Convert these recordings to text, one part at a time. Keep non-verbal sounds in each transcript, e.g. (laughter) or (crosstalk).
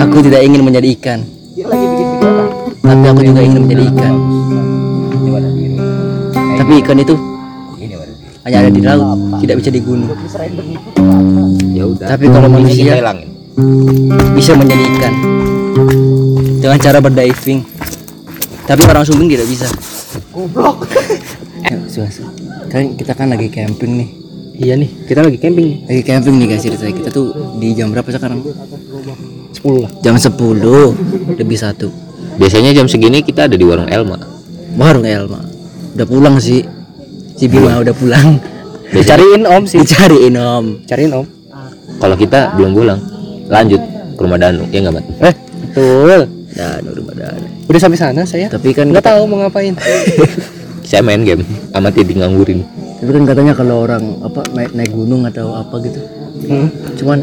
Aku tidak ingin menjadi ikan. Tapi aku juga ingin menjadi ikan. Tapi ikan itu hanya ada di laut, tidak bisa di gunung. ya udah Tapi kalau manusia bisa menjadi ikan dengan cara berdiving. Tapi orang Sumbing tidak bisa. Goblok. Kan kita kan lagi camping nih. Iya nih, kita lagi camping. Lagi camping nih guys ceritanya. Kita tuh di jam berapa sekarang? 10 lah. Jam 10 lebih satu. biasanya jam segini kita ada di warung Elma Baru Elma. Udah pulang sih. Si Bima udah pulang. Cariin Om sih. Dicariin om. Cariin Om. kalau kita belum pulang lanjut ke rumah Danu ya nggak mat Eh, betul. Dan udah badan. Udah sampai sana saya. Tapi kan Nggak tahu mau ngapain. (laughs) saya main game sama Titi nganggurin Tapi kan katanya kalau orang apa naik naik gunung atau apa gitu. Hmm. Cuman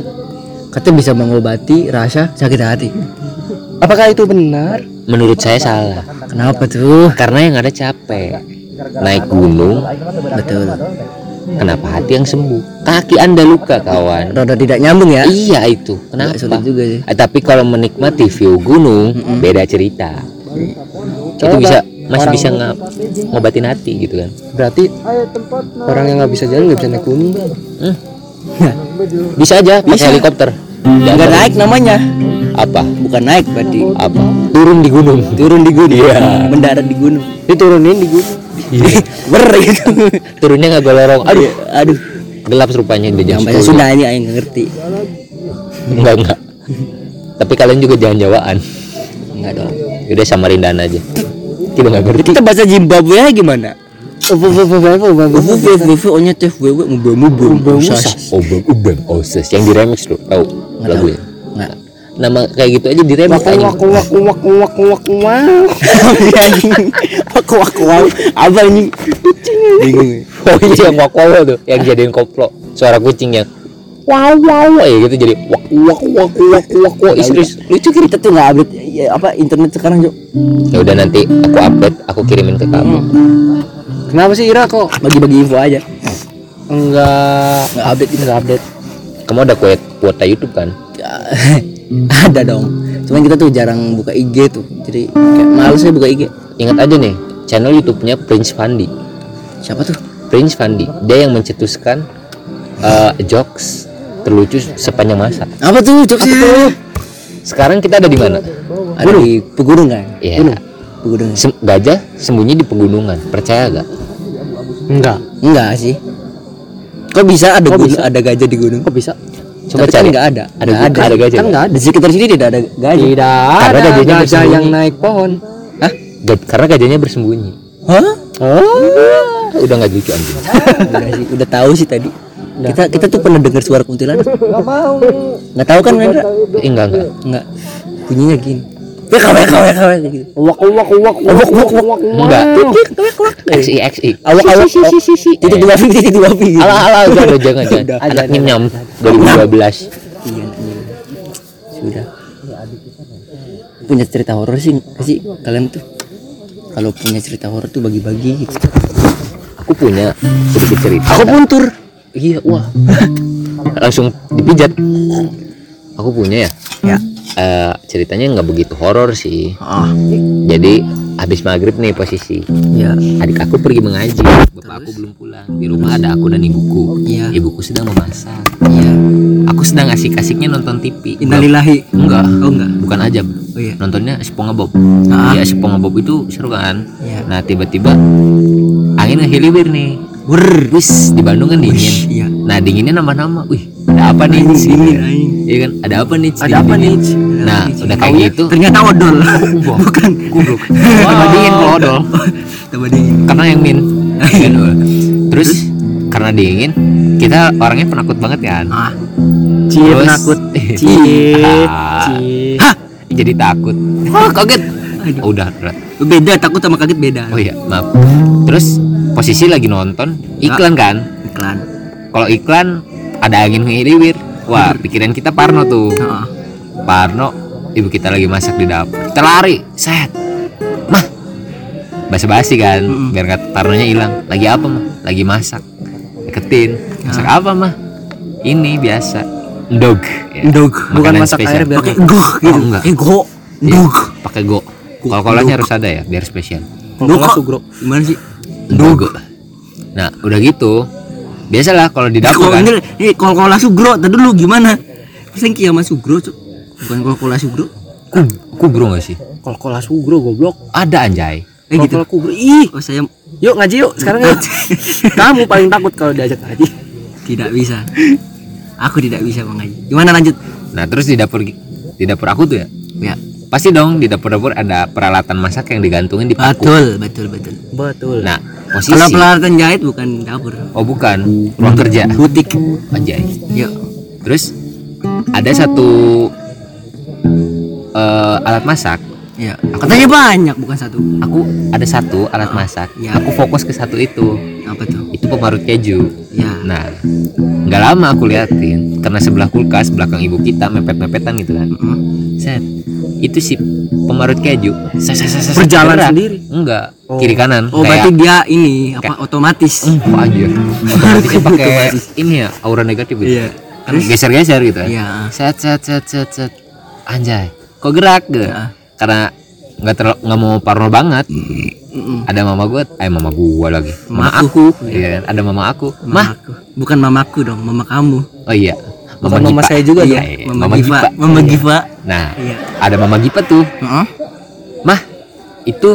katanya bisa mengobati rasa sakit hati. Apakah itu benar? menurut saya salah Kenapa tuh? karena yang ada capek naik gunung Betul. kenapa hati yang sembuh kaki anda luka kawan Roda tidak nyambung ya? iya itu kenapa sulit juga sih. Ah, tapi kalau menikmati view gunung beda cerita itu Coba bisa masih orang- bisa nggak ngobatin hati gitu kan Berarti orang yang nggak bisa jalan nggak bisa naik gunung. Hmm. bisa aja pakai helikopter Enggak naik namanya. apa Bukan naik berarti. apa turun di gunung Turun di gunung. Iya. Mendarat di gunung. Diturunin di gunung. (laughs) Ber gitu. turunnya nggak golorong aduh Aduh. gelap rupanya di jam 10 Sunda ini aing nggak ngerti. enggak enggak tapi kalian juga jangan jawaan Enggak dong. udah samarindan aja kita nggak ngerti Kita bahasa Zimbabwe gimana? Onya teh wewe mubah mubah usas. obeng ubeng oses yang di remix lo tahu lagunya Enggak. nama kayak gitu aja di remix Wak aja wak wak wak wak wak wak. Aku aku apa ini? Bingung. oh iya yang wak wow tuh yang jadiin koplo suara kucing yang wow wow ya gitu jadi wak wak wak wak wak wak Ih, serius lucu kiri Kita tuh nggak update ya, apa internet sekarang Jok. ya udah nanti aku update aku kirimin ke kamu Kenapa sih Ira kok Bagi-bagi info aja. enggak Nggak update kita enggak update? kamu ada kuota kuota YouTube kan (laughs) Ada dong. Cuman kita tuh jarang buka IG tuh. Jadi kayak males ya buka IG. ingat aja nih channel YouTube-nya Prince Fandi Siapa tuh? Prince Fandi dia yang mencetuskan eh, jokes terlucu sepanjang masa Apa tuh jokesnya? sekarang kita ada di mana Ada di pegunungan. Iya. Pegunungan. Sem- gajah sembunyi di pegunungan percaya gak Enggak. Enggak sih. Kok bisa ada Kok gunung, bisa? ada gajah di gunung? Kok bisa? coba Tapi kan cari nggak ada. ada Nggak ada, ada gajah Kan nggak? enggak ada. Di sekitar sini tidak ada gajah. Tidak Karena ada gajahnya gajah bersembunyi. yang naik pohon. Hah? Ga- karena gajahnya bersembunyi Hah? Oh. udah nggak lucu anjing (laughs) udah sih, udah tahu sih tadi. Kita kita tuh pernah dengar suara kuntilanak. (laughs) Enggak mau. Nggak tahu kan Rendra? eh, enggak enggak Enggak. Bunyinya gini. Wek wek wek wek gitu. Wak wak wak wak wak wak. enggak xi xi Awak awak. Titik dua pi, titik dua pi. gitu. ala ala udah udah jangan jangan anak nyam 2012 Iya, iya. Sudah. Punya cerita horor sih nggak sih kalian tuh? Kalau punya cerita horor tuh bagi-bagi gitu. aku punya sedikit cerita Aku pun tur. Iya wah (laughs) langsung dipijat aku punya ya Ya. Eh, ceritanya nggak begitu horor sih Ah, jadi habis maghrib nih posisi ya. adik aku pergi mengaji bapak aku belum pulang di rumah ada aku dan ibuku Iya. ibuku sedang memasak Iya. aku sedang asik-asiknya nonton TV Innalillahi. enggak Oh enggak. bukan aja Oh iya. nontonnya SpongeBob Ah. ya SpongeBob itu seru kan Iya. nah tiba-tiba angin ngehiliwir nih Wur, wis di Bandung kan dingin Iya. nah dinginnya nama-nama wih ada apa nih Aing, Ci? dingin, aing. iya kan ada apa nih? Ada apa nih? Dingin. Nah udah kayak Taunya gitu Ternyata odol. (laughs) Bukan. goblok (laughs) tambah dingin kalau odol (laughs) Tambah dingin. karena yang min Gitu. terus karena dingin kita orangnya penakut banget kan Ah. Cie penakut. Cie. Ah. Cie. Hah, jadi takut oh kaget. Oh, udah berat. Beda takut sama kaget beda. oh iya maaf terus posisi lagi nonton iklan kan Iklan. kalau iklan ada angin ngeliwir wah pikiran kita Parno tuh Heeh. Parno ibu kita lagi masak di dapur kita lari set mah basa-basi kan Mm-mm. biar kata Parnonya hilang lagi apa mah lagi masak deketin masak apa mah ini biasa Dog. Ya. Dog. Bukan Makanan masak spesial. air biar Pakai nggak- goh gitu. Oh, enggak. Eh goh. Iya, Dog. Pakai go. Coca-Colanya harus ada ya biar spesial. Coca-Cola sugro. Gimana sih? Dog. Nah, udah gitu. Biasalah kalau di dapur kan. ini ini kol-kola sugro tadi dulu gimana? Pesan sama sugro, Cuk. Bukan kol-kola sugro. Ku, kubro gak sih? Coca-Cola sugro goblok. Ada anjay. Eh gitu. Coca-Cola kubro. Ih, Oh, saya yuk ngaji yuk sekarang yuk. (laughs) Kamu paling takut kalau diajak ngaji. tidak bisa. Aku tidak bisa mengaji. Gimana lanjut? Nah, terus di dapur di dapur aku tuh ya. Ya. Pasti dong di dapur-dapur ada peralatan masak yang digantungin di paku. Betul, betul, betul. Betul. Nah, posisi Kalau peralatan jahit bukan dapur. Oh, bukan. Ruang kerja. Butik. Anjay. Yuk. Terus ada satu eh, alat masak. Ya. Katanya banyak bukan satu. Aku ada satu alat masak. Ya. Aku fokus ke satu itu. Apa tuh? Itu pemarut keju. Ya. Nah, nggak lama aku liatin karena sebelah kulkas belakang ibu kita mepet-mepetan gitu kan. Mm. Set. Itu si pemarut keju. Set, set, set, set, Berjalan gerak. sendiri? Enggak, Oh. kiri kanan. Oh, berarti dia ini apa otomatis. Hmm, kok aja. (laughs) Otomatisnya pakai ini ya, aura negatif gitu. Iya. Kan geser-geser gitu kan. Iya. Set set set set set. Anjay. Kok gerak gitu? Iya. Karena nggak terlalu nggak mau parno banget. Mm-mm. Ada mama gua, eh mama gua lagi. Mama Mama aku. Iya kan? Ada mama aku. Mah. Mamaku. Bukan mamaku dong, mama kamu. Oh iya. Bukan mama Gipa. saya juga iya, dong. iya. Mama, Mama Giva. Gipa. Mama Giva. Nah, Iya. ada mama Gipa tuh. Heeh. Mah, itu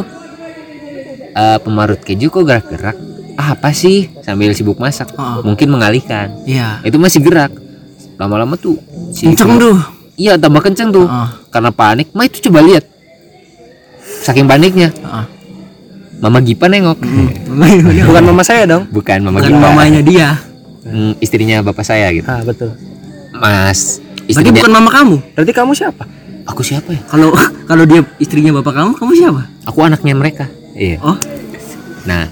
eh, pemarut keju kok gerak-gerak? Ah, apa sih? Sambil sibuk masak. Oh. Mungkin mengalihkan. Iya. Itu masih gerak. Lama-lama tuh si Kenceng tuh. Iya, tambah kenceng tuh. Heeh. Karena panik. Mah itu coba lihat. Saking paniknya, Heeh. Mama Gipa nengok. Bukan mama saya dong. Bukan Mama Bukan Gipa. mamanya dia. Hmm, istrinya bapak saya gitu. Ah, betul. Mas, Berarti istrinya bukan mama kamu. Berarti kamu siapa? Aku siapa ya? Kalau (laughs) kalau dia istrinya bapak kamu, kamu siapa? Aku anaknya mereka. Iya. Oh, Nah,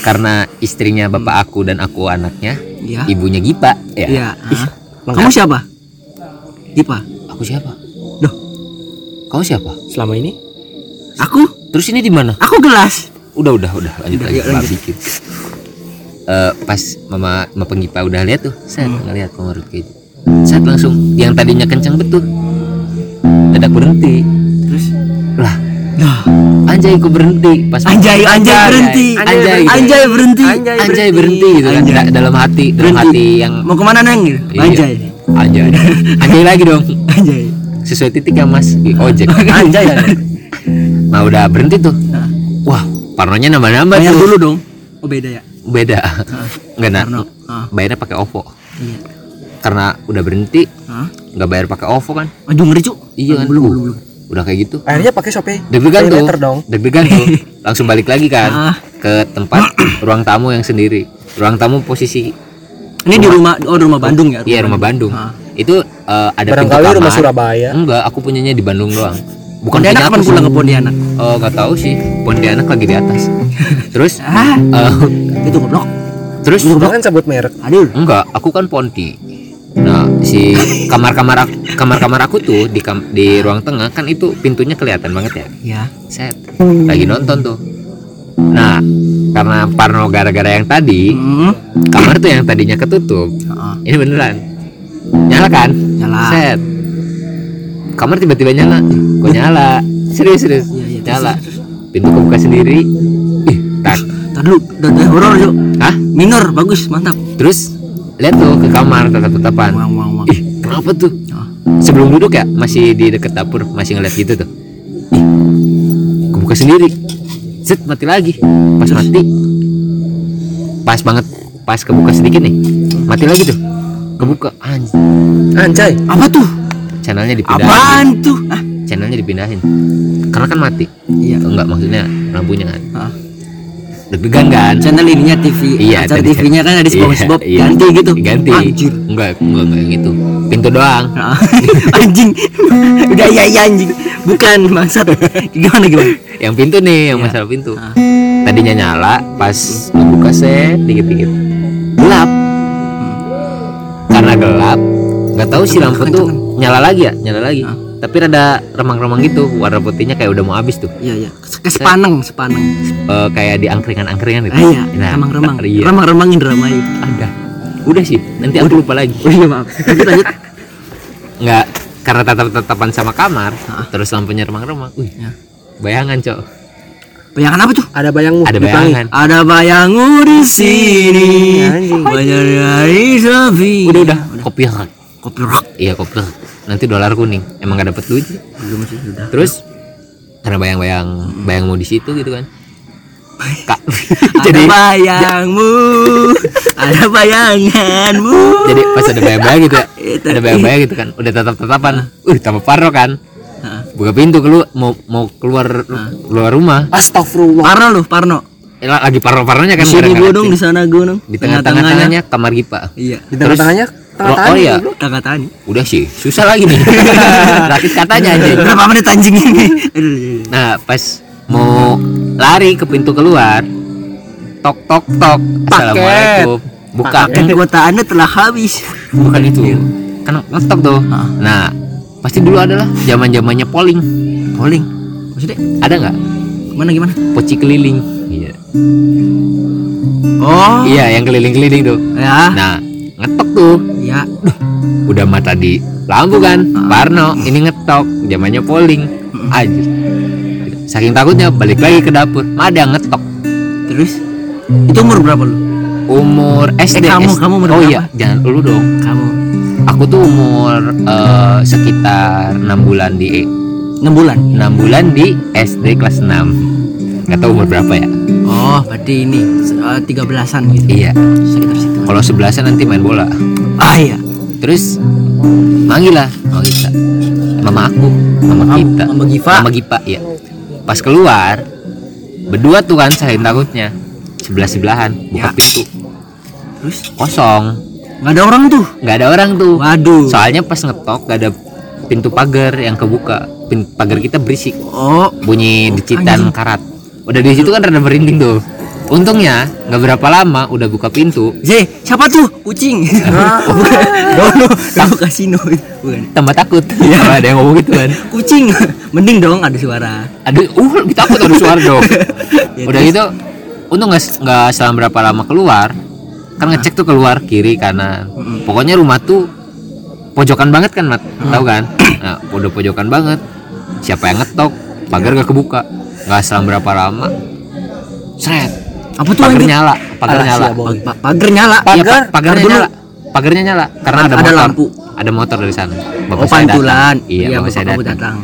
karena istrinya bapak aku dan aku anaknya, iya. ibunya Gipa, ya. Iya. heeh. Kamu siapa? Dipa. Aku siapa? Duh. Kau siapa? Selama ini? Aku? Terus ini di mana? Aku gelas. Udah, udah, udah. Lanjut Udah, lagi. lanjut. bikin. Eh, pas mama mama penggipa udah lihat tuh, saya Hmm. ngeliat pemarut keju. Saat langsung yang tadinya kencang betul. Dadak berhenti. Terus Lah, Dah. anjay kok berhenti pas Anjay, anjay berhenti. Anjay. Anjay berhenti. Anjay. anjay berhenti gitu kan dalam hati dalam hati yang Mau ke mana neng? Iya. Anjay. anjay (laughs) anjay lagi dong Anjay. sesuai titik ya mas Di ojek (laughs) Anjay. (laughs) nah udah berhenti tuh Nah. wah parnonya nambah-nambah Bayar tuh dulu dong. Oh beda ya. beda nggak nah Parno. Ah. bayarnya pakai OVO Iya. karena udah berhenti Hah? nggak bayar pakai OVO kan Aduh ngeri cuk. iya kan Belum Uh, belum belum. udah kayak gitu Akhirnya pakai Shopee. deg-degan tuh deg-degan tuh (laughs) langsung balik lagi kan Ah. ke tempat (coughs) ruang tamu yang sendiri ruang tamu posisi Ini di rumah oh di rumah Bandung ya. iya rumah Bandung Ah. itu eh, ada pintu Barangkali rumah kamar. Surabaya. enggak aku punyanya di Bandung doang Pontianak punya kapan pulang ke Pontianak? Oh nggak tahu sih Pontianak lagi di atas (laughs) terus Ah, eh, itu goblok. terus Jangan sebut merek. Aduh. enggak aku kan Ponti nah si kamar-kamar aku kamar-kamar aku tuh di kam- di ruang tengah kan itu pintunya kelihatan banget ya Ya. set lagi nonton tuh nah karena Parno gara-gara yang tadi Hmm. kamar tuh yang tadinya ketutup Heeh. ini beneran nyala kan Nyala. set kamar tiba-tiba nyala. Kok nyala? Serius serius? Iya, terus, nyala. pintu kebuka sendiri. Ih tak udah udah horor yuk. Hah? Minor, bagus, mantap. terus lihat tuh ke kamar wang wang. ih kenapa tuh? Ah. sebelum duduk ya masih di deket dapur masih ngeliat gitu tuh. Ih kebuka sendiri. Set mati lagi. Pas mati. Pas banget. Pas kebuka sedikit nih. Mati lagi tuh. Kebuka anj Anjay. Apa tuh? Channelnya dipindahin Apaan tuh? Ah, channelnya dipindahin karena kan mati iya. enggak maksudnya lampunya kan Ah. deg-degan kan Channel ininya TV. Iya, Acara TV-nya kan ada Iya, SpongeBob iya. ganti gitu. ganti Anjir. enggak enggak enggak yang itu pintu doang Ah, (laughs) anjing. Udah iya iya anjing. Bukan bangsat. Gimana gimana? yang pintu nih yang Iya. masalah pintu Ah. tadinya nyala pas ngebuka set dikit-dikit gelap karena gelap nggak tahu sih lampu tuh nyala lagi ya nyala lagi Ah. tapi rada remang-remang gitu warna putihnya kayak udah mau habis tuh Iya iya. Ke sepaneng, sepaneng. Eh, kayak di angkringan-angkringan gitu Ah, iya, Nah, remang-remang. (laughs) iya Remang-remangin drama itu. ada udah sih nanti aku lupa lagi Oh iya maaf. Lanjut lanjut. (laughs) nggak karena tatap tatapan sama kamar terus lampunya remang-remang wih Ya. bayangan cok Bayangan apa tuh? Ada bayangmu. ada bayangan Ada bayangmu di sini. Anjing. Banyak dari sepi. udah udah kopi rak. Kopi rock. iya kopi rak. Nanti dolar kuning. Emang gak dapet duit. Belum sih sudah. terus? Karena bayang-bayang bayangmu di situ gitu kan. Kak, (laughs) Jadi jadi bayangmu, ada bayanganmu. jadi pas ada bayang-bayang gitu ya. Ada bayang-bayang gitu kan. Udah tatap tatapan uh tambah parno kan. Heeh. buka pintu keluar mau mau keluar keluar rumah. Astagfirullah. Parno lu, Parno. Eh, lagi parno parnonya kan Di sini gunung, di sana gunung. di tengah-tengahnya kamar gipa. Iya. Di tengah-tengahnya oh, oh iya. Tengah tani. udah sih susah lagi nih. (laughs) Rakit katanya aja Berapa menit anjing ini? Nah pas mau lari ke pintu keluar tok tok tok. Assalamualaikum. Buka Paket. Kuota Anda telah habis. bukan itu. Kan ngetok tuh. Nah pasti dulu adalah zaman zamannya polling. Polling. Maksudnya ada nggak? Gimana gimana? poci keliling. Iya. Oh, iya yang keliling keliling tuh. Ya. nah ngetok tuh. Ya. udah mata di lampu kan? Parno ini ngetok. Zamannya polling. Aja saking takutnya balik lagi ke dapur. Ada ngetok. Terus? Itu umur berapa lu? umur SD Eh, kamu- SD. kamu umur oh iya jangan dulu dong. Kamu. Aku tuh umur eh, sekitar enam bulan di 6 bulan. enam bulan di SD kelas 6 nggak tahu umur berapa ya? Oh, berarti ini uh, 13-an gitu. iya. Sekitar situ. kalau sebelasan nanti main bola. Ah iya. terus manggil lah. Mama kita mama aku mama Mam- kita Mama Giva. mama Gipa ya pas keluar berdua tuh kan saling takutnya. Sebelah sebelahan buka Ya. pintu. Terus? Kosong. Nggak ada orang tuh. nggak ada orang tuh. Waduh. soalnya pas ngetok gak ada pintu pagar yang kebuka. Pin- pagar kita berisik. Oh, bunyi decitan karat udah di situ kan rada merinding tuh. Untungnya nggak berapa lama udah buka pintu. Z, siapa tuh? Kucing. Bukan. Dono, dono kasino. Bukan. tambah takut. Ya ada yang ngomong gitu kan. Kucing. (laughs) Mending dong ada suara. aduh uh lebih takut ada suara dong. (laughs) Ya, udah gitu untung nggak nggak selang berapa lama keluar. Kan ngecek tuh keluar kiri kanan. Pokoknya rumah tuh pojokan banget kan mat? Tahu kan? Nah, udah pojokan banget. Siapa yang ngetok? Pagar gak kebuka nggak selang berapa lama seret Apa tuh pagar nyala pagar Alah, nyala. Pa- pa- pagar nyala. Iya, Pagar. pa- pagarnya dulu. nyala pagarnya nyala karena ada, Ada motor lampu. ada motor dari sana Oh, saya datang. pantulan. iya, bapak, bapak saya datang. datang.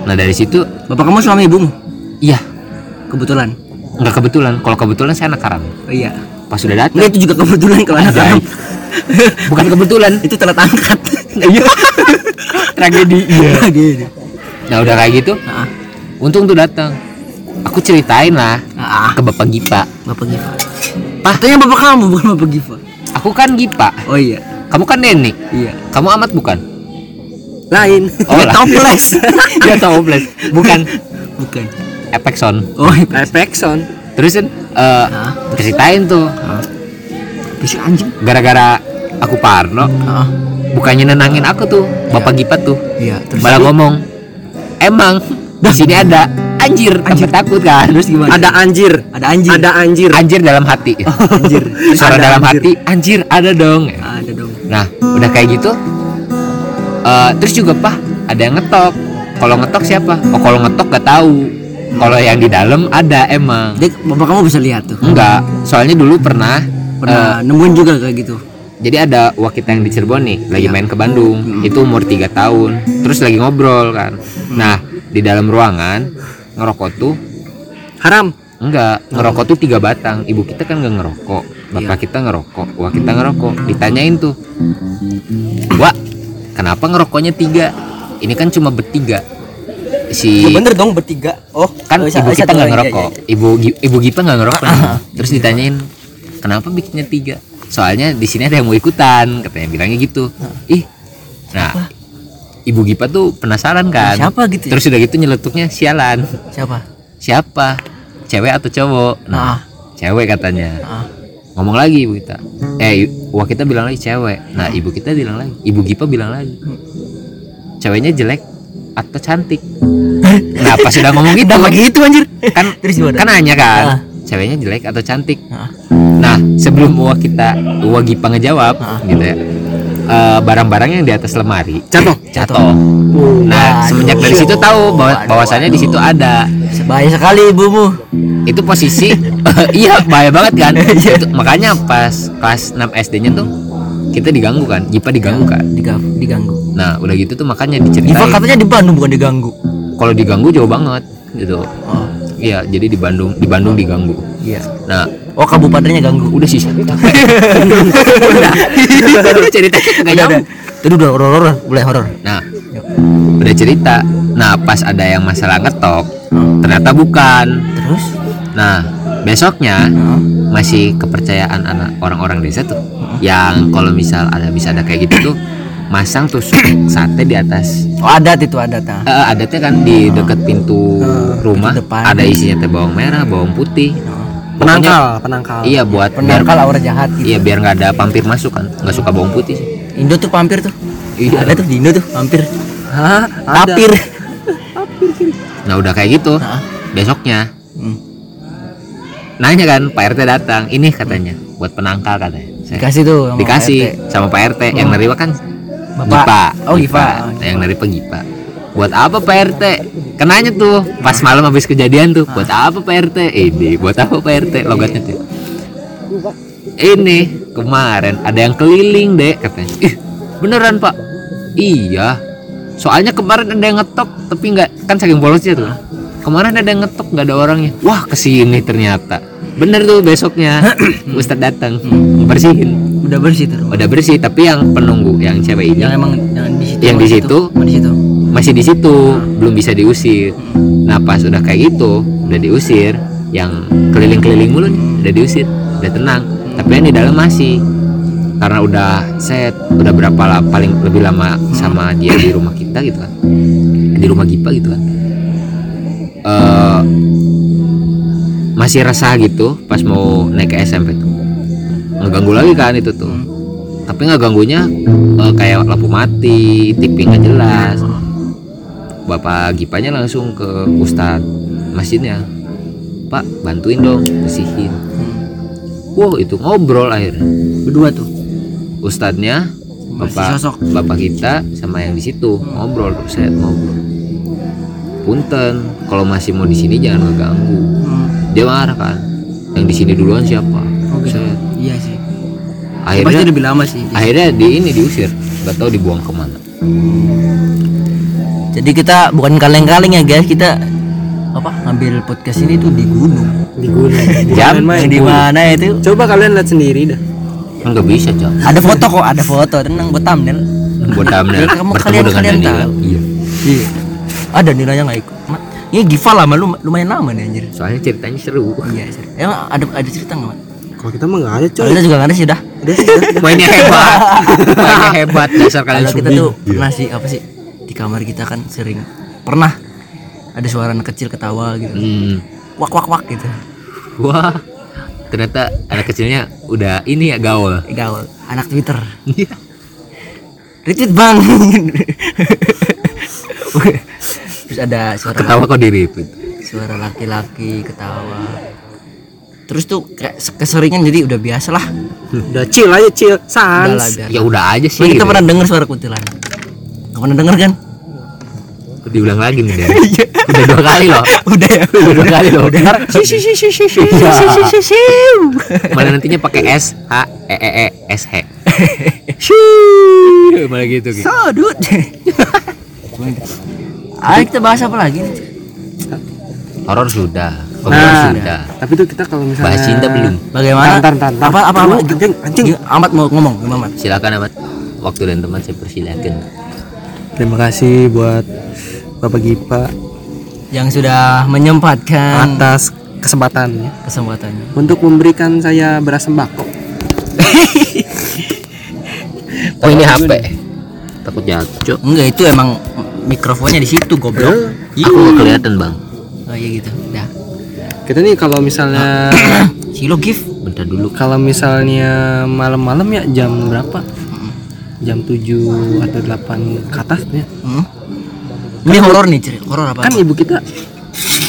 nah dari situ Bapak kamu suami ibumu? iya Kebetulan. nggak kebetulan kalau kebetulan saya anak karam Oh iya. pas sudah datang Enggak itu juga kebetulan kalau anak Anjay. kamu. bukan kebetulan itu telat angkat. iya (laughs) tragedi iya Gitu. nah udah kayak gitu Ah, untung tuh datang aku ceritain lah ah, ke bapak Gipa Bapak Giva. Katanya bapak kamu bukan Bapak Giva. aku kan Gipa Oh iya. kamu kan Neni Iya. kamu amat bukan Lain. oh Dia toples. dia toples bukan bukan. Epexon Oh, iya. Epexon. terus kan eh, Ah. ceritain tuh Bisik anjing. gara-gara aku Parno Ah, bukannya nenangin aku tuh bapak Gipa tuh iya. Terus malah ngomong emang di sini ada anjir, anjir takut kan terus gimana? Ada anjir. ada anjing. Ada anjir. anjir dalam hati (laughs) anjir. suara Ada dalam anjir. hati anjir ada dong Ada dong. nah udah kayak gitu eh, terus juga pak ada yang ngetok kalau ngetok siapa oh kalau ngetok gak tahu kalau yang di dalam ada emang Jadi bapak kamu bisa lihat tuh. enggak soalnya dulu pernah Pernah nemuin juga kayak gitu. jadi ada wakita yang di Cirebon nih lagi Iya. main ke Bandung itu umur tiga tahun terus lagi ngobrol kan nah di dalam ruangan ngerokok tuh Haram. enggak ngerokok tuh tiga batang. Ibu kita kan nggak ngerokok bapak Iya. kita ngerokok wah kita ngerokok. Ditanyain tuh wah kenapa ngerokoknya tiga? Ini kan cuma bertiga. Si Ya bener dong bertiga. Oh, kan oh, ibu kita nggak ngerokok. Iya, iya. ibu Gi- ibu Gipa nggak ngerokok. Terus ditanyain kenapa bikinnya tiga? Soalnya di sini ada yang mau ikutan katanya bilangnya gitu. Ih nah ibu Gipa tuh penasaran kan Siapa gitu ya? terus udah gitu nyeletuknya sialan Siapa? siapa cewek atau cowok nah Ah, cewek katanya ah. ngomong lagi ibu kita eh wah kita bilang lagi cewek nah ibu kita bilang lagi ibu Gipa bilang lagi ceweknya jelek atau cantik (laughs) nah pas sudah ngomong gitu Kenapa gitu anjir? kan (laughs) Terus gimana? kan nanya kan Ah. ceweknya jelek atau cantik Ah. nah sebelum uwa kita uwa Gipa ngejawab Ah. gitu ya eh, barang-barang yang di atas lemari Jatuh. jatuh. Nah, semenjak dari situ tahu bahwa bahwasannya di situ ada. Bahaya sekali ibumu. Itu posisi (laughs) iya bahaya banget kan. (laughs) Itu- makanya pas kelas 6 SD-nya tuh kita diganggu kan, Jipa diganggu kan. Diganggu. diganggu. Nah, udah gitu tuh makanya diceritain. katanya di Bandung bukan diganggu. Kalau diganggu jauh banget gitu. Iya, jadi di Bandung, di Bandung diganggu. Iya. Nah, Oh kabupatennya ganggu. udah sih. udah. ceritanya kagak nyambung. Itu udah horor horor, mulai horor. Nah, udah cerita. Nah, pas ada yang masalah ngetok, ternyata bukan. Terus? Nah, besoknya masih kepercayaan anak orang-orang desa tuh, yang kalau misal ada bisa ada kayak gitu tuh, masang tusuk sate di atas. Oh adat itu adat ah. Eh, adatnya kan di dekat pintu rumah, depan. ada isinya teh bawang merah, bawang putih. Penangkal, penangkal. Iya buat biar Penangkal aura jahat gitu. iya biar nggak ada pampir masuk kan, nggak suka bawang putih. sih. Indo tuh pampir tuh. Iya. Ada tuh di Indo tuh pampir. Hah? Ada. Papir. Nah udah kayak gitu, Hah? besoknya Hmm. nanya kan Pak RT datang, ini katanya buat penangkal katanya. Saya, Dikasih tuh sama dikasih Pak RT. sama Pak RT yang nerima kan Bapak. Gipa. Oh, Gipa. Yang nerima Gipa. Buat apa Pak RT? Kenanya tuh pas malam habis kejadian tuh, buat apa Pak RT? Ini, buat apa Pak RT? Logatnya tuh. Ini kemarin ada yang keliling deh katanya. Ih, beneran Pak? Iya. Soalnya kemarin ada yang ngetok tapi nggak kan saking bolosnya tuh. Kemarin ada yang ngetok nggak ada orangnya. Wah ke sini ternyata. Bener tuh besoknya (clears throat) Ustadz datang bersihin. Udah bersih tuh. Udah bersih tapi yang penunggu yang cewek ini Yang emang yang di situ. Yang di situ? di situ. Masih di situ belum bisa diusir. Nah pas udah kayak gitu udah diusir yang keliling-keliling mulu nih udah diusir udah tenang. Tapi yang di dalam masih karena udah set udah berapa lah paling lebih lama sama dia di rumah kita gitu kan. Di rumah Gipa gitu kan. Eh masih resah gitu pas mau naik ke SMP tuh. Ngeganggu lagi kan itu tuh. Tapi nggak ganggunya eh, kayak lampu mati TV nggak jelas bapak Gipanya langsung ke Ustadz masjidnya Pak bantuin dong bersihin wow itu ngobrol akhirnya Berdua tuh. Ustadznya Masih bapak sosok. bapak kita sama yang di situ ngobrol terus saya ngobrol punten kalau masih mau di sini jangan ngeganggu Hmm. dia marah kan yang di sini duluan siapa Oh, gitu. saya Iya sih. Pasti akhirnya lebih lama sih. akhirnya di ini diusir nggak tahu dibuang ke mana Jadi kita bukan kaleng-kaleng ya guys, kita apa ngambil podcast ini tuh di gunung. Di gunung. (laughs) Jam di mana itu? Coba kalian lihat sendiri dah. nggak bisa jam Ada foto kok, ada foto. Tenang buat thumbnail. buat thumbnail kamu- bertemu kalian- dengan kalian tahu. iya Iya. Ada nilainya nggak ikut. Ini Giva lama lu lumayan lama nih anjir. soalnya ceritanya seru Iya, sih. Emang ada ada cerita nggak, Mat? Kalau kita mah nggak ada coy. Kita juga nggak ada sih dah. Udah mainnya hebat (laughs) mainnya hebat dasar kalian Kalau kita tuh pernah sih apa sih di kamar kita kan sering pernah ada suara anak kecil ketawa gitu. Hmm. Wak wak wak gitu. wah ternyata anak kecilnya udah ini ya gaul Gaul, anak Twitter. Iya. Retweet bang. (laughs) Terus ada suara ketawa kok diri itu suara laki-laki ketawa. Terus tuh kayak keseringan jadi udah biasa lah. Udah chill aja chill. Sans. ya udah aja sih kita gitu. pernah dengar suara kuntilanak. Gak pernah denger kan? diulang lagi nih Dan. (laughs) udah dua kali loh udah ya. udah dua kali loh Udah. Si si si si si si si si si si. mana nantinya pakai S H E E E S H (laughs) Shhh, malah gitu gitu Sodut. (laughs) Ayo kita bahas apa lagi nih? horor sudah Nah, Komedi sudah tapi tuh kita kalau misalnya bahas cinta belum Bagaimana? Ntar, ntar. Apa apa apa? Anjing, anjing. Amat mau ngomong gimana? Amat? silakan amat waktu dan teman saya persilakan Terima kasih buat Bapak Gipa Yang sudah menyempatkan atas kesempatannya kesempatannya. untuk memberikan saya beras sembako. oh ini HP takut jatuh Enggak itu emang mikrofonnya di situ goblok. aku nggak kelihatan bang Oh iya gitu. Dah. Kita nih kalau misalnya (coughs) Silo gift. bentar dulu kalau misalnya malam-malam ya jam berapa? Jam 7 atau 8 ke atas ya. Hmm? Ini horor nih, cerita horor apa? Kan ibu kita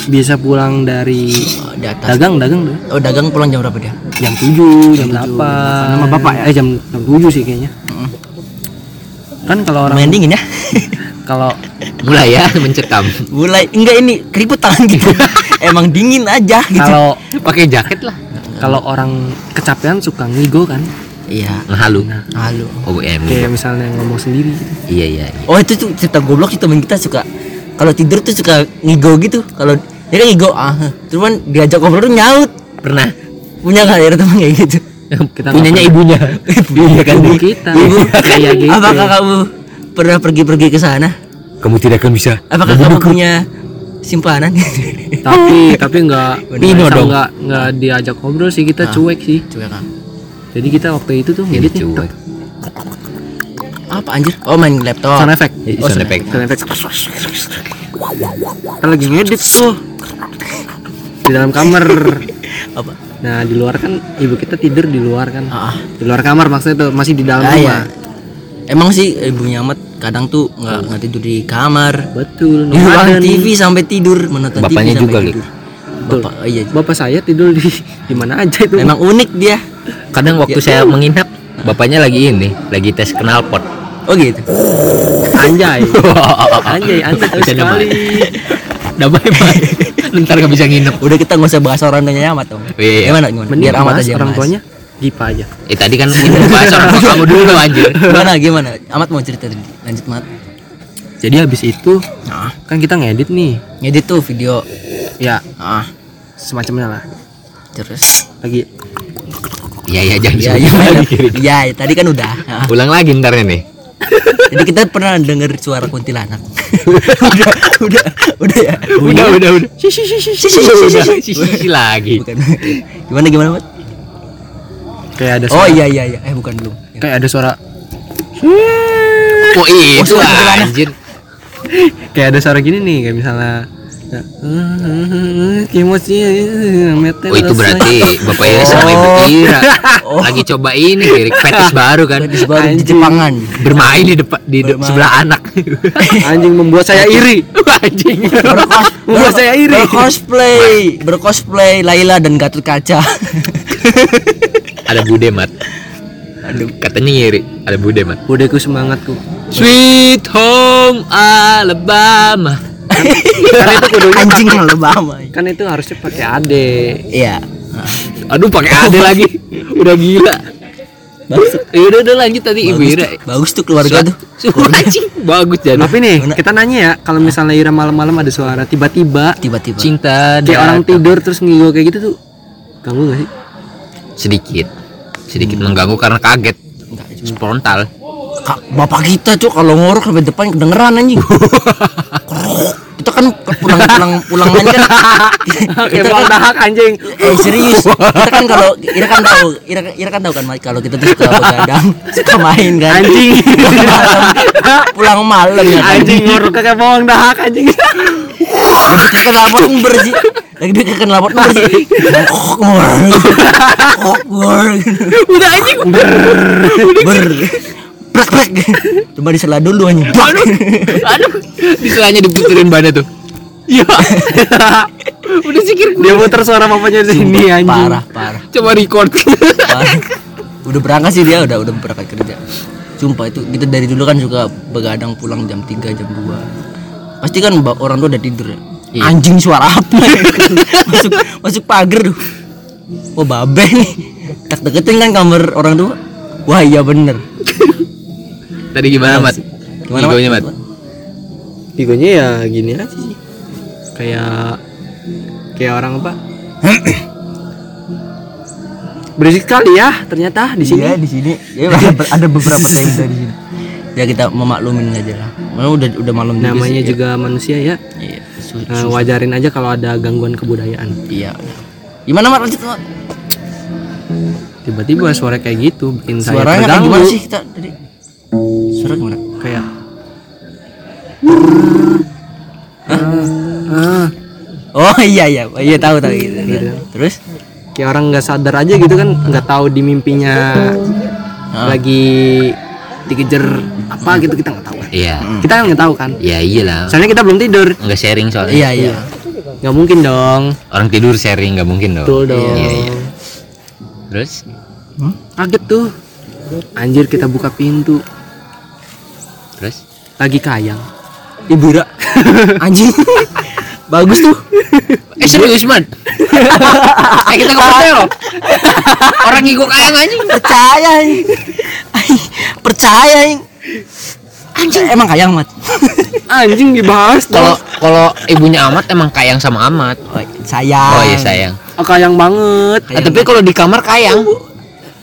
bisa pulang dari Oh, di atas. dagang dagang deh. Oh, dagang pulang jam berapa dia? jam 7, jam 8. Nama bapak ya? Eh jam, jam 7 sih kayaknya. kan kalau orang Main dingin ya. (laughs) kalau mulai ya mencekam Mulai enggak ini keriput tangan gitu. (laughs) Emang dingin aja gitu. kalau pakai jaket lah kalau orang kecapean suka ngigo kan Iya. ngehalu Halo. oh em kayak misalnya ngomong sendiri gitu. iya iya iya. Oh itu tuh cerita goblok sih temen kita suka kalau tidur tuh suka ngigo gitu. Kalau dia kan ngigo ah, cuman diajak ngobrol tuh nyaut. pernah Punya nggak ya teman kayak gitu? kita punyanya ibunya (laughs) Iya kan ibu kita Ibu. kayak gitu Apakah kamu pernah pergi-pergi ke sana? kamu tidak akan bisa Apakah kamu punya simpanan? tapi (laughs) tapi nggak Pino nggak- dong. nggak nggak diajak ngobrol sih kita cuek sih Coba kan. Jadi kita waktu itu tuh jadi cuek Apa anjir? Oh main laptop. sound effect oh, sound effect. sound effect kita lagi ngedit tuh di dalam kamar (laughs) Apa? nah di luar kan ibu kita tidur di luar kan Ah, di luar kamar maksudnya tuh masih di dalam ah, rumah ya. Emang sih ibunya amat kadang tuh nggak nggak tidur di kamar. betul Di ruang nomaden. TV sampai tidur menonton Bapaknya TV sampai juga, tidur. Bapak, oh iya. bapak saya tidur di di mana aja itu Memang unik dia. Kadang waktu saya menginap bapaknya lagi ini lagi tes knalpot Oh gitu. anjay anjay anjay Bercanda, sekali damai banget ntar gak bisa nginep Udah kita nggak usah bahas orang tuanya amat dong. Iya, iya. Gimana gimana? Mending Biar amat aja orang tuanya Gipa aja eh tadi kan itu bahas orang tua kamu dulu anjir Gimana gimana? Amat mau cerita tadi. Lanjut mat. jadi habis itu Nah, kan kita ngedit nih ngedit tuh video. ya Ah, semacamnya lah terus. lagi iya iya jangan Iya, iya, lagi. (laughs) iya, iya, tadi kan udah. Ah. ulang lagi ntar nih Jadi kita pernah denger suara kuntilanak. (laughs) udah, udah, udah ya. udah udah udah Si, si, si, si, si, si, udah si, lagi Bukan. Gimana gimana, Mat? kayak ada Oh suara, iya iya iya. Eh bukan belum. kayak ada suara oh itu kuntilanak. anjir kayak ada suara gini nih kayak misalnya Kimochi oh itu berarti bapaknya sama ibu Ira. Lagi coba ini lirik. Fetis (laughs) baru kan? Gadis baru di Jepangan. bermain di depan di de- sebelah anak. (laughs) Anjing membuat saya iri. (laughs) Anjing. Berkos, Membuat saya iri. Bercosplay, bercosplay Laila dan Gatot Kaca. ada bude mat. Aduh. Katanya ngiri. Ada bude mat. Budeku semangatku. Sweet Home Alabama karena itu kudunya Anjing Alabama. kan itu harusnya pakai ade. Iya. aduh pakai ade lagi. Udah gila. Bagus. ya udah udah lanjut tadi ibu Bagus Ira tuh, bagus tuh keluarga tuh. Suara anjing. Bagus jadi tapi nih Mana? kita nanya ya kalau misalnya Ira malam-malam ada suara tiba-tiba Tiba-tiba. cinta kayak orang tidur terus ngigo kayak gitu tuh ganggu gak sih? Sedikit. Sedikit mengganggu karena kaget. Enggak, spontan bapak kita tuh kalau ngorok sampai depan kedengeran anjing. (laughs) Kita kan pulang-pulang pulang main kan. (laughs) kita bang kan dahak anjing eh serius. (laughs) Kita kan kalau Ira kan tahu, Ira, Ira kan tahu kan kalau kita tuh suka begadang, suka main kan. anjing (laughs) Pulang malam, pulang ya kan. anjing ngorok kayak bawang dahak anjing Lagi kakek lapor ember sih. Lagi dia kakek lapor ember sih. Kok. Kok udah anjing Ber. Plek plek. Coba disela dulu anjing. aduh. Aduh. Di selanya diputerin badan tuh. Iya. (laughs) Udah sikir dia muter suara bapaknya di sini anjing. Parah, parah. coba record. Parah. udah berangkat sih dia udah udah berangkat kerja. Sumpah itu kita dari dulu kan suka begadang pulang jam 3 jam 2 pasti kan orang tua udah tidur ya? Iya. anjing suara apa (laughs) masuk masuk pagar tuh. Oh babe nih. Tak deketin kan kamar orang tua? Wah iya bener tadi gimana mat? Gimana, Mat? Igonya, mat? Igonya ya gini aja sih. Kayak kayak orang apa? (clears throat) Berisik sekali ya ternyata di sini. Iya, di sini. Ya, ada, ada beberapa (laughs) tenda di sini. Ya kita memaklumin aja lah. Mana udah udah malam juga namanya sih. juga manusia ya. Iya Nah, wajarin aja kalau ada gangguan kebudayaan. Iya. Gimana mat? Lanjut Mat? tiba-tiba suara kayak gitu bikin saya suaranya kayak terganggu. gimana sih kita tadi suara gimana? Kayak Ah, oh iya iya. Oh, iya tahu tahu. Gitu. Gitu. terus? Kayak orang nggak sadar aja gitu kan nggak tahu di mimpinya lagi dikejar apa gitu kita nggak tahu. Kan iya. Kita kan nggak tahu kan? Ya iyalah. Soalnya kita belum tidur. Nggak sharing soalnya. Iya iya. Nggak mungkin dong. Orang tidur sharing nggak mungkin dong. Betul dong. iya. Iya terus kaget tuh. Anjir kita buka pintu terus lagi kayang Ibu Ira. (laughs) Anjing. Bagus tuh. eh serius man eh kita percaya loh orang ngikut kayang anjing Percaya. anjing. Ay, Percaya. anjing. Anjing emang kayang mat. anjing dibahas kalau kalau ibunya amat emang kayang sama amat Oh, sayang. oh iya sayang oh, kayang banget Ah, tapi kalau di kamar kayang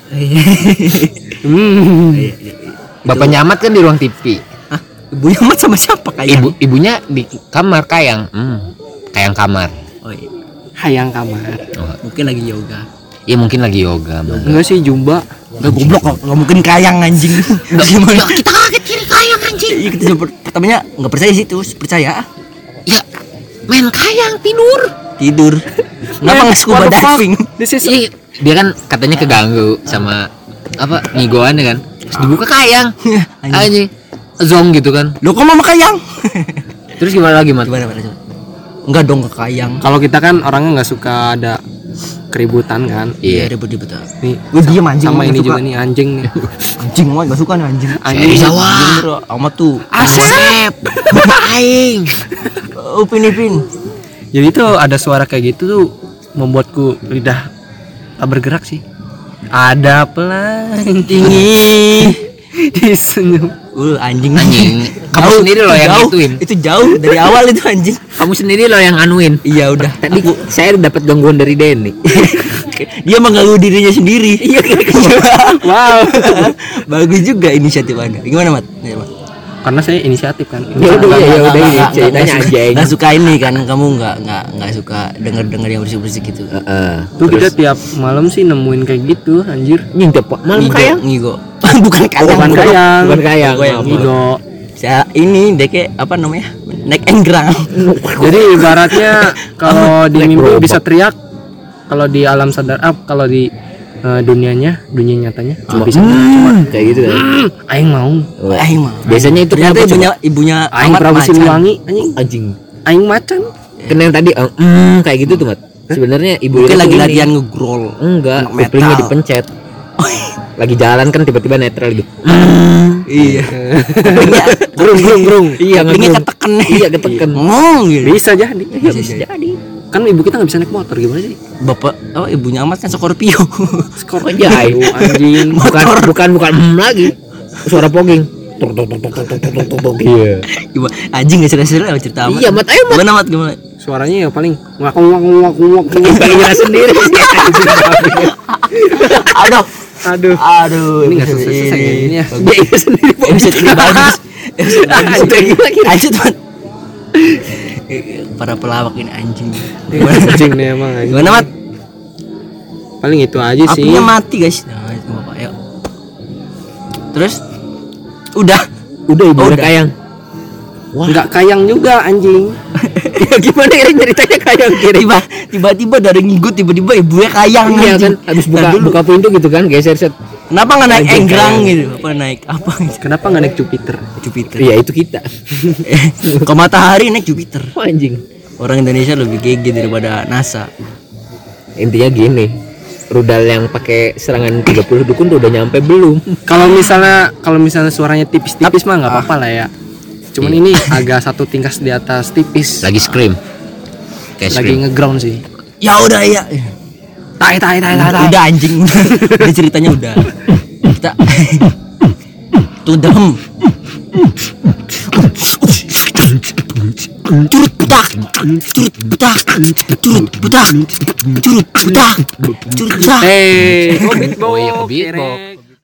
(laughs) hmm. bapaknya amat kan di ruang TV? Ibunya mat sama siapa kayang? ibu ibunya di kamar kayang. Hmm, kayang kamar. Oh, iya. hayang kamar. Oh, Mungkin lagi yoga. ya mungkin lagi yoga enggak sih jumba. Enggak goblok kok, enggak mungkin kayang anjing. (laughs) Gimana? kita kaget kiri kayang anjing. Iya kita pertamanya enggak percaya sih terus. Percaya? Ya main kayang tidur. Tidur. Kenapa nggak scuba diving? this is Iya, dia kan katanya keganggu sama apa ngigoan ya kan. Terus dibuka kayang. (laughs) Anjing. Zong gitu kan Lo kok mama kayang? (laughs) terus gimana lagi mat Gimana coba? Enggak dong ke kayang. kalau kita kan orangnya nggak suka ada keributan kan iya ribut-ribut. nih Gue diem anjing sama ini juga nih anjing nih (laughs) Anjing mah enggak suka nih anjing. anjing Jawa. Amat tuh. Asep aing (laughs) Upin Ipin. jadi tuh ada suara kayak gitu tuh membuatku lidah tak bergerak sih ada pelan Tinggi. (laughs) disenyum Uh, anjing Anjing. Kamu sendiri loh yang jauh. gituin. Itu jauh dari awal itu anjing. kamu sendiri loh yang anuin Iya udah. tadi saya dapat gangguan dari Denny (laughs) Dia mengganggu dirinya sendiri. Iya. (laughs) wow Bagus juga inisiatif Anda. Gimana, Mat? Ya, Mat. Karena saya inisiatif kan. Ya udah, ya udah, nggak, ceritanya aja. nggak suka ini kan kamu nggak nggak nggak suka denger denger yang bersih bersih gitu tuh kita tiap malam sih nemuin kayak gitu anjir. Pak. Malam Ngigo, kayang? ngigo (laughs) bukan kayang bukan kayang. Bukan kayang. Ngigo. saya ini kayak apa namanya? Naik enggrang. (laughs) Jadi ibaratnya (laughs) kalau di mimpi bisa teriak kalau di alam sadar up kalau di eh, dunianya dunia nyatanya. Cuma bisa. Hmm, kayak gitu kan? "Hmm, aing mau. Aing mah biasanya itu ternyata kenapa ibunya ibunya aing Prabu. Siliwangi anjing. Anjing. Aing macan. Kan yang tadi eh, mm, kayak gitu tuh mat. Sebenarnya ibu itu lagi latihan ngegrol enggak kuplingnya dipencet. (laughs) Lagi jalan kan tiba-tiba netral gitu. Iya. Gerung gerung gerung. Iya kupingnya ngegerung. ketekan. Iya ketekan. Ngomong gitu. Bisa jadi. Iya, bisa jadi kan ibu kita nggak bisa naik motor gimana sih? Bapak oh ibunya amat kan Scorpio skor aja anjing. (laughs) Bukan bukan bukan mm lagi. Suara poging tok tok tok tok tok tok tok tok tok iya. Gimana? anjing nggak cerita cerita amat. Iya, Mat. Ayo, Mat. gimana mat gimana? Suaranya ya paling ngaku ngaku ngaku ngaku pengen sendiri. (laughs) Aduh. Aduh. Aduh ini nggak selesai selesai ini ya. Dia iya sendiri episode ini bagus. (laughs) Episode bagus. Anjing lagi. Para pelawak ini anjing. Anjing nih emang anjing. gimana mat? Paling itu aja sih. Apinya mati guys. Nah, itu bapak yuk. Terus? Udah. Udah ibu Oh, udah kayang. Nggak kayang juga anjing. (laughs) Ya gimana ya ceritanya kayang kiri tiba tiba-tiba dari ngigut tiba-tiba ibunya kayang iya kan habis buka Ntar dulu. buka pintu gitu kan geser set kenapa nggak naik Anjing enggrang kayang. gitu? apa naik apa gitu? Kenapa nggak naik Jupiter? Jupiter. Iya itu kita. (laughs) Ke matahari naik Jupiter? Oh, anjing. Orang Indonesia lebih gege daripada NASA. Intinya gini rudal yang pakai serangan 30 dukun tuh udah nyampe belum. Kalau misalnya kalau misalnya suaranya tipis-tipis mah nggak apa-apa lah ya. Cuman ini (laughs) agak satu tingkat di atas tipis. Lagi scream. Kayak lagi ngeground sih. Ya udah ya tai tai tai tai udah anjing. (laughs) Udah ceritanya udah. Kita tudem, turut betah, turut betah, turut betah, turut betah, turut betah, eh hey, oh beatbox oh, iya, beatbox.